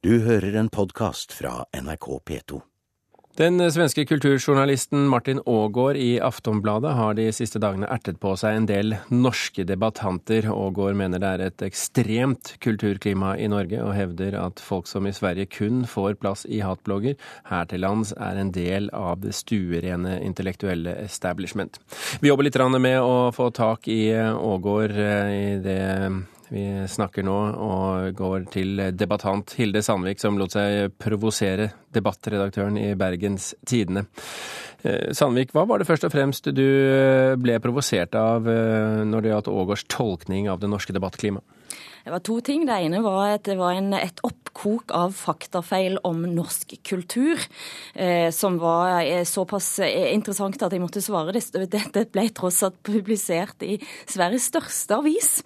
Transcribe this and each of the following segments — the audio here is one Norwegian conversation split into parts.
Du hører en podkast fra NRK P2. Den svenske kulturjournalisten Martin Aagaard i Aftonbladet har de siste dagene ertet på seg en del norske debattanter. Aagaard mener det er et ekstremt kulturklima i Norge, og hevder at folk som i Sverige kun får plass i hatblogger, her til lands er en del av det stuerene intellektuelle establishment. Vi jobber litt med å få tak i Aagaard eh, i det vi snakker nå og går til debattant Hilde Sandvik, som lot seg provosere debattredaktøren i Bergens Tidende. Eh, Sandvik, hva var det først og fremst du ble provosert av eh, når det gjaldt Aagaards tolkning av det norske debattklimaet? Det var to ting. Det ene var at det var en, et oppkok av faktafeil om norsk kultur, eh, som var eh, såpass interessant at jeg måtte svare. Dette ble tross alt publisert i Sveriges største avis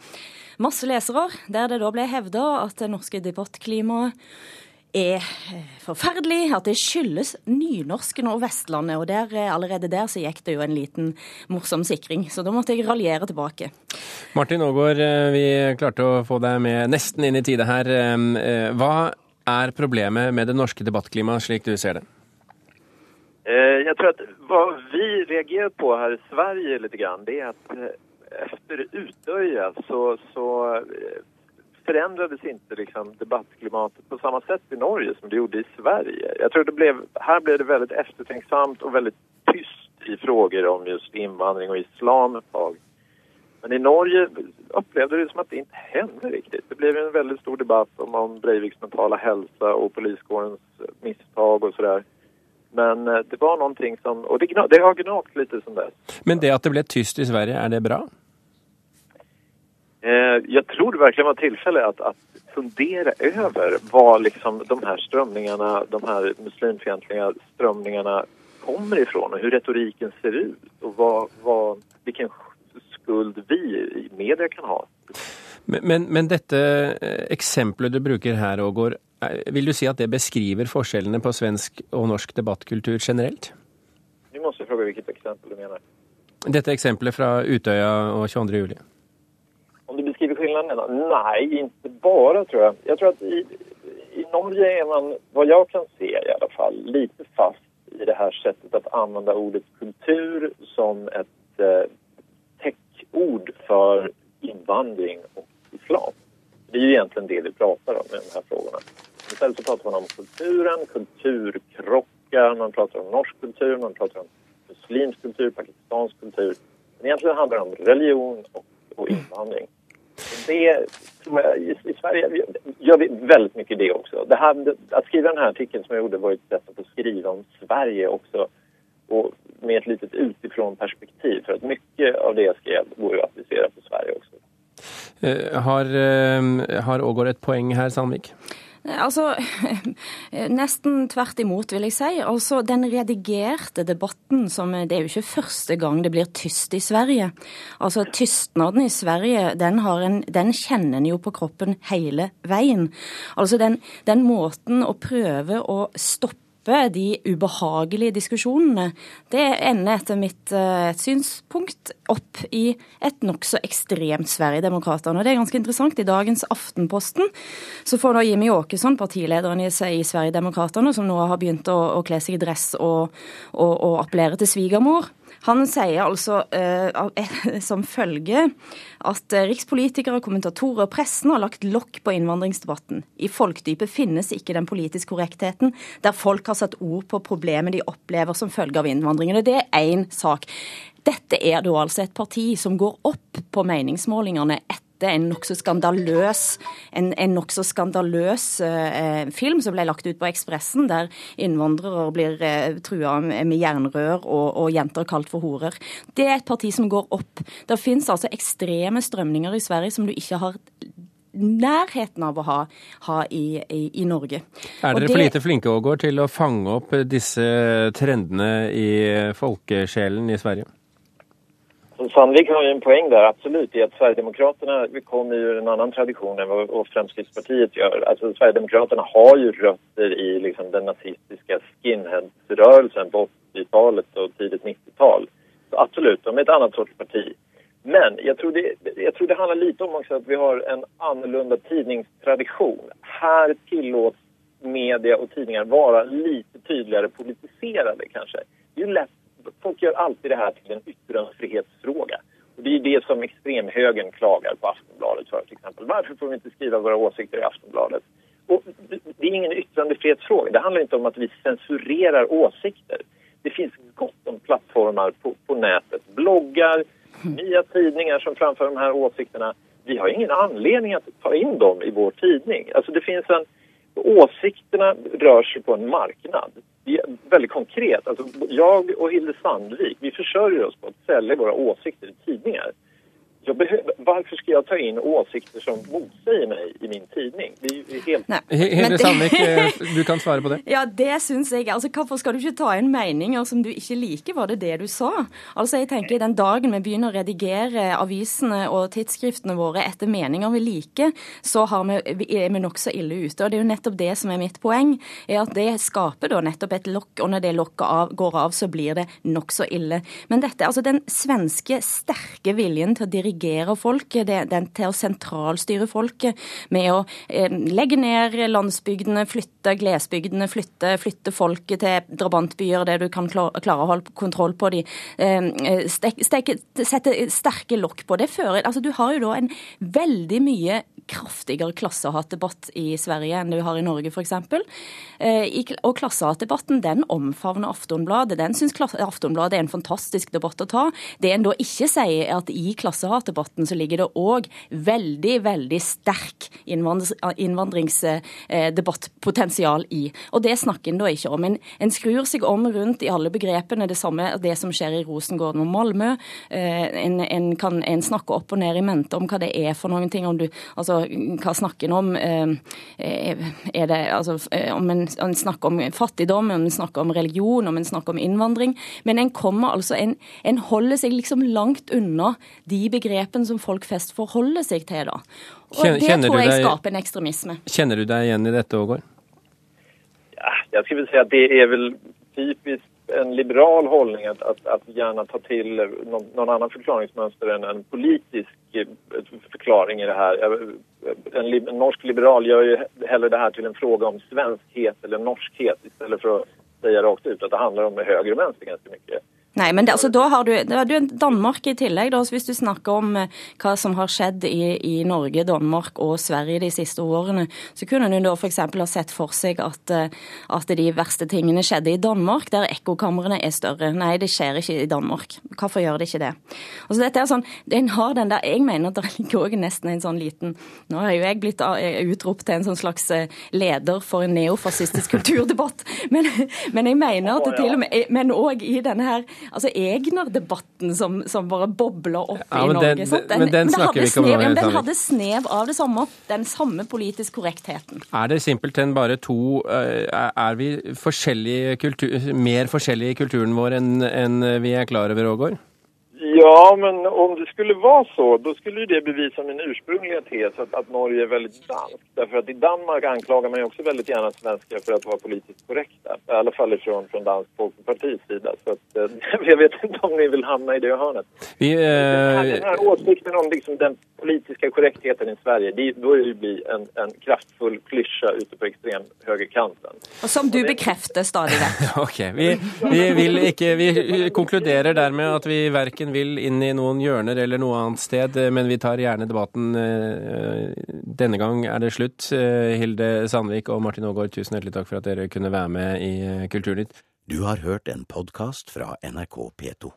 masse lesere, der det da ble hevda at det norske debattklimaet er eh, forferdelig, at det skyldes nynorsken og Vestlandet. Og der, eh, allerede der så gikk det jo en liten morsom sikring, så da måtte jeg raljere tilbake. Martin Aagaard, eh, vi klarte å få deg med nesten inn i tide her. Hva er problemet med det norske debattklimaet, slik du ser det? Jeg tror at hva vi reagerer på her i Sverige litt, det er at efter Utöja så, så eh, förändrades inte liksom debattklimatet på samma sätt i Norge som det gjorde i Sverige. Jag tror det blev, här blev det väldigt eftertänksamt och väldigt tyst i frågor om just invandring och islam. Men i Norge upplevde det som att det inte hände riktigt. Det blev en väldigt stor debatt om, om Breiviks mentala hälsa och poliskårens misstag och sådär. Men eh, det var någonting som, och det, det har gnagt lite som dess. Men det att det ble tyst i Sverige, er det bra? Eh, jag tror det verkligen var tillfälle att, att fundera över var liksom de här strömningarna, de här muslimfientliga strömningarna kommer ifrån och hur retoriken ser ut och vad, vad, vilken skuld vi i media kan ha. Men, men, men dette eh, eksempelet du bruker her, Ågård, vil du si at det beskriver forskjellene på svensk og norsk debattkultur generelt? Du må spørre hvilket eksempel du mener. Dette eksempelet fra Utøya og 22. juli. Skillnaderna? Nej, inte bara tror jag. Jag tror att i, i Norge är man, vad jag kan se i alla fall, lite fast i det här sättet att använda ordet kultur som ett eh, täckord för invandring och islam. Det är ju egentligen det vi pratar om i de här frågorna. Istället så pratar man om kulturen, kulturkrockar, man pratar om norsk kultur, man pratar om muslimsk kultur, pakistansk kultur. Men egentligen handlar det om religion och, och invandring. Det tror jag, i Sverige gör vi väldigt mycket det också. Det här, att skriva den här artikeln som jag gjorde var ett sätt att skriva om Sverige också och med ett litet utifrån perspektiv. För att mycket av det jag skrev går ju att applicera på Sverige också. Eh, har, eh, har Ågård et poeng her, Sandvik? Altså, nesten tvert imot, vil jeg si. Altså, Den redigerte debatten, som det er jo ikke første gang det blir tyst i Sverige. Altså, Tystnaden i Sverige, den, en, den kjenner en jo på kroppen hele veien. Altså, den, den måten å prøve å stoppe de ubehagelige diskusjonene, det ender etter mitt uh, synspunkt opp i et nokså ekstremt Sverigedemokraterna. Det er ganske interessant. I dagens Aftenposten så får da Jimmy Åkesson, partilederen i, i Sverigedemokraterna, som nå har begynt å, å kle seg i dress og, og, og appellere til svigermor, han sier altså eh, som følge at eh, rikspolitikere, kommentatorer og pressen har lagt lokk på innvandringsdebatten. I folkdypet finnes ikke den politiske korrektheten der folk har satt ord på problemet de opplever som følge av innvandringen. Det er én sak. Dette er da altså et parti som går opp på meningsmålingene etter en nokså skandaløs, en, en nok skandaløs eh, film som ble lagt ut på Ekspressen, der innvandrere blir eh, trua med jernrør og, og, jenter kalt for horer. Det er et parti som går opp. Det finnes altså ekstreme strømninger i Sverige som du ikke har nærheten av å ha, ha i, i, i, Norge. Er dere det, for lite flinke Ågård, til å fange opp disse trendene i folkesjelen i Sverige? Sandvik har ju en poäng där, absolut, i att Sverigedemokraterna kommer ur en annan tradition än vad Fremskrittspartiet gör. Alltså Sverigedemokraterna har ju rötter i liksom, den nazistiska skinheadsrörelsen på 80-talet och tidigt 90-tal. Så absolut, de är ett annat sorts parti. Men jag tror, det, jag tror det handlar lite om också att vi har en annorlunda tidningstradition. Här tillåts media och tidningar vara lite tydligare politiserade kanske. Det är ju lätt, folk gör alltid det här till en yttrandefrihetsfråga. Och det är det som extremhögern klagar på Aftonbladet för till exempel. Varför får vi inte skriva våra åsikter i Aftonbladet? Och det är ingen yttrandefrihetsfråga. Det handlar inte om att vi censurerar åsikter. Det finns gott om plattformar på, på nätet, bloggar, nya tidningar som framför de här åsikterna. Vi har ingen anledning att ta in dem i vår tidning. Alltså det finns en... Åsikterna rör sig på en marknad. Är väldigt konkret. Alltså jag och Hilde Sandvik, vi försörjer oss på att sälja våra åsikter i tidningar varför ska jag ta in åsikter som motsäger meg i min tidning? Helt... Nei, Sandvik, eh, du kan svare på det. Ja, det syns jeg. Altså, Hvorfor skal du ikke ta inn meninger som du ikke liker, var det det du sa? Altså, jeg tenker Den dagen vi begynner å redigere avisene og tidsskriftene våre etter meninger vi liker, så vi, er vi nokså ille ute. Og Det er jo nettopp det som er mitt poeng. er at Det skaper da nettopp et lokk, og når det lokket av, går av, så blir det nokså ille. Men dette, altså den svenske sterke viljen til å dirigere dirigere folket, den til å sentralstyre folket med å eh, legge ned landsbygdene, flytte glesbygdene, flytte, flytte folket til drabantbyer der du kan klare å holde kontroll på de, eh, sette sterke lokk på. Det fører, altså Du har jo da en veldig mye kraftigere klassehatdebatt i Sverige enn du har i Norge, f.eks. Eh, og klassehatdebatten den omfavner Aftonbladet. Den syns Aftonbladet er en fantastisk debatt å ta. Det en da ikke sier, er at i klassehatdebatten så ligger det òg veldig, veldig sterk innvandringsdebattpotensial i. Og det snakker en da ikke om. En, en, skrur seg om rundt i alle begrepene. Det samme det som skjer i Rosengården og Malmö. Eh, en, en kan en snakke opp og ned i mente om hva det er for noen ting. om du, altså altså hva snakker en om? Eh, er det, altså, eh, om en, en, snakker om fattigdom, om en snakker om religion, om en snakker om innvandring. Men en kommer altså, en, en holder seg liksom langt unna de begrepene som folk flest forholder seg til. da. Og kjenner, Det tror jeg skaper en ekstremisme. Kjenner du deg igjen i dette, Ågård? Ja, jeg skal vel si at det er vel typisk en liberal hållning att, att, att gärna ta till någon, någon annan förklaringsmönster än en politisk forklaring förklaring i det här. En, en norsk liberal gör ju hellre det här till en fråga om svenskhet eller norskhet istället för att säga rakt ut att det handlar om höger og vänster ganska mycket. Nei, men det, altså, da har du, da har du Danmark i tillegg. Da, hvis du snakker om eh, hva som har skjedd i, i, Norge, Danmark og Sverige de siste årene, så kunne du da f.eks. ha sett for seg at, eh, at, de verste tingene skjedde i Danmark, der ekkokamrene er større. Nei, det skjer ikke i Danmark. Hvorfor gjør det ikke det? Altså, dette er sånn, den har den der, Jeg mener at det ligger òg nesten en sånn liten Nå har jo jeg blitt eh, utropt til en sånn slags leder for en neofascistisk kulturdebatt, men, men jeg mener at det til og med Men òg i denne her altså Egner-debatten som, som, bare bobler opp ja, i Norge. Den, den, men den snakker vi ikke om nå. Den hadde snev av det samme. Den samme politisk korrektheten. Er det simpelthen bare to eh, Er vi forskjellige kultur, mer forskjellige i kulturen vår enn, en vi er klar over, Ågård? Ja, men om det skulle vara så, då skulle det bevisa min ursprungliga tes att, att Norge är väldigt danskt. Därför att i Danmark anklagar man ju också väldigt gärna svenskar för att vara politiskt korrekta. I alla fall ifrån, från Dansk Folkepartis sida. Så att, eh, jag vet inte om ni vill hamna i det hörnet. Vi, eh... Den här åsikten om liksom, den politiska korrektheten i Sverige, det börjar ju bli en, en kraftfull klyscha ute på extremhögerkanten. Och som du bekräftar stadig vekk. ok, vi, vi, vil ikke, vi konkluderer dermed at vi verken vil inn i noen hjørner eller noe annet sted, men vi tar gjerne debatten. Eh, denne gang er det slutt. Eh, Hilde Sandvik og Martin Aagaard, tusen hjertelig takk for at dere kunne være med i eh, Kulturnytt. Du har hørt en podkast fra NRK P2.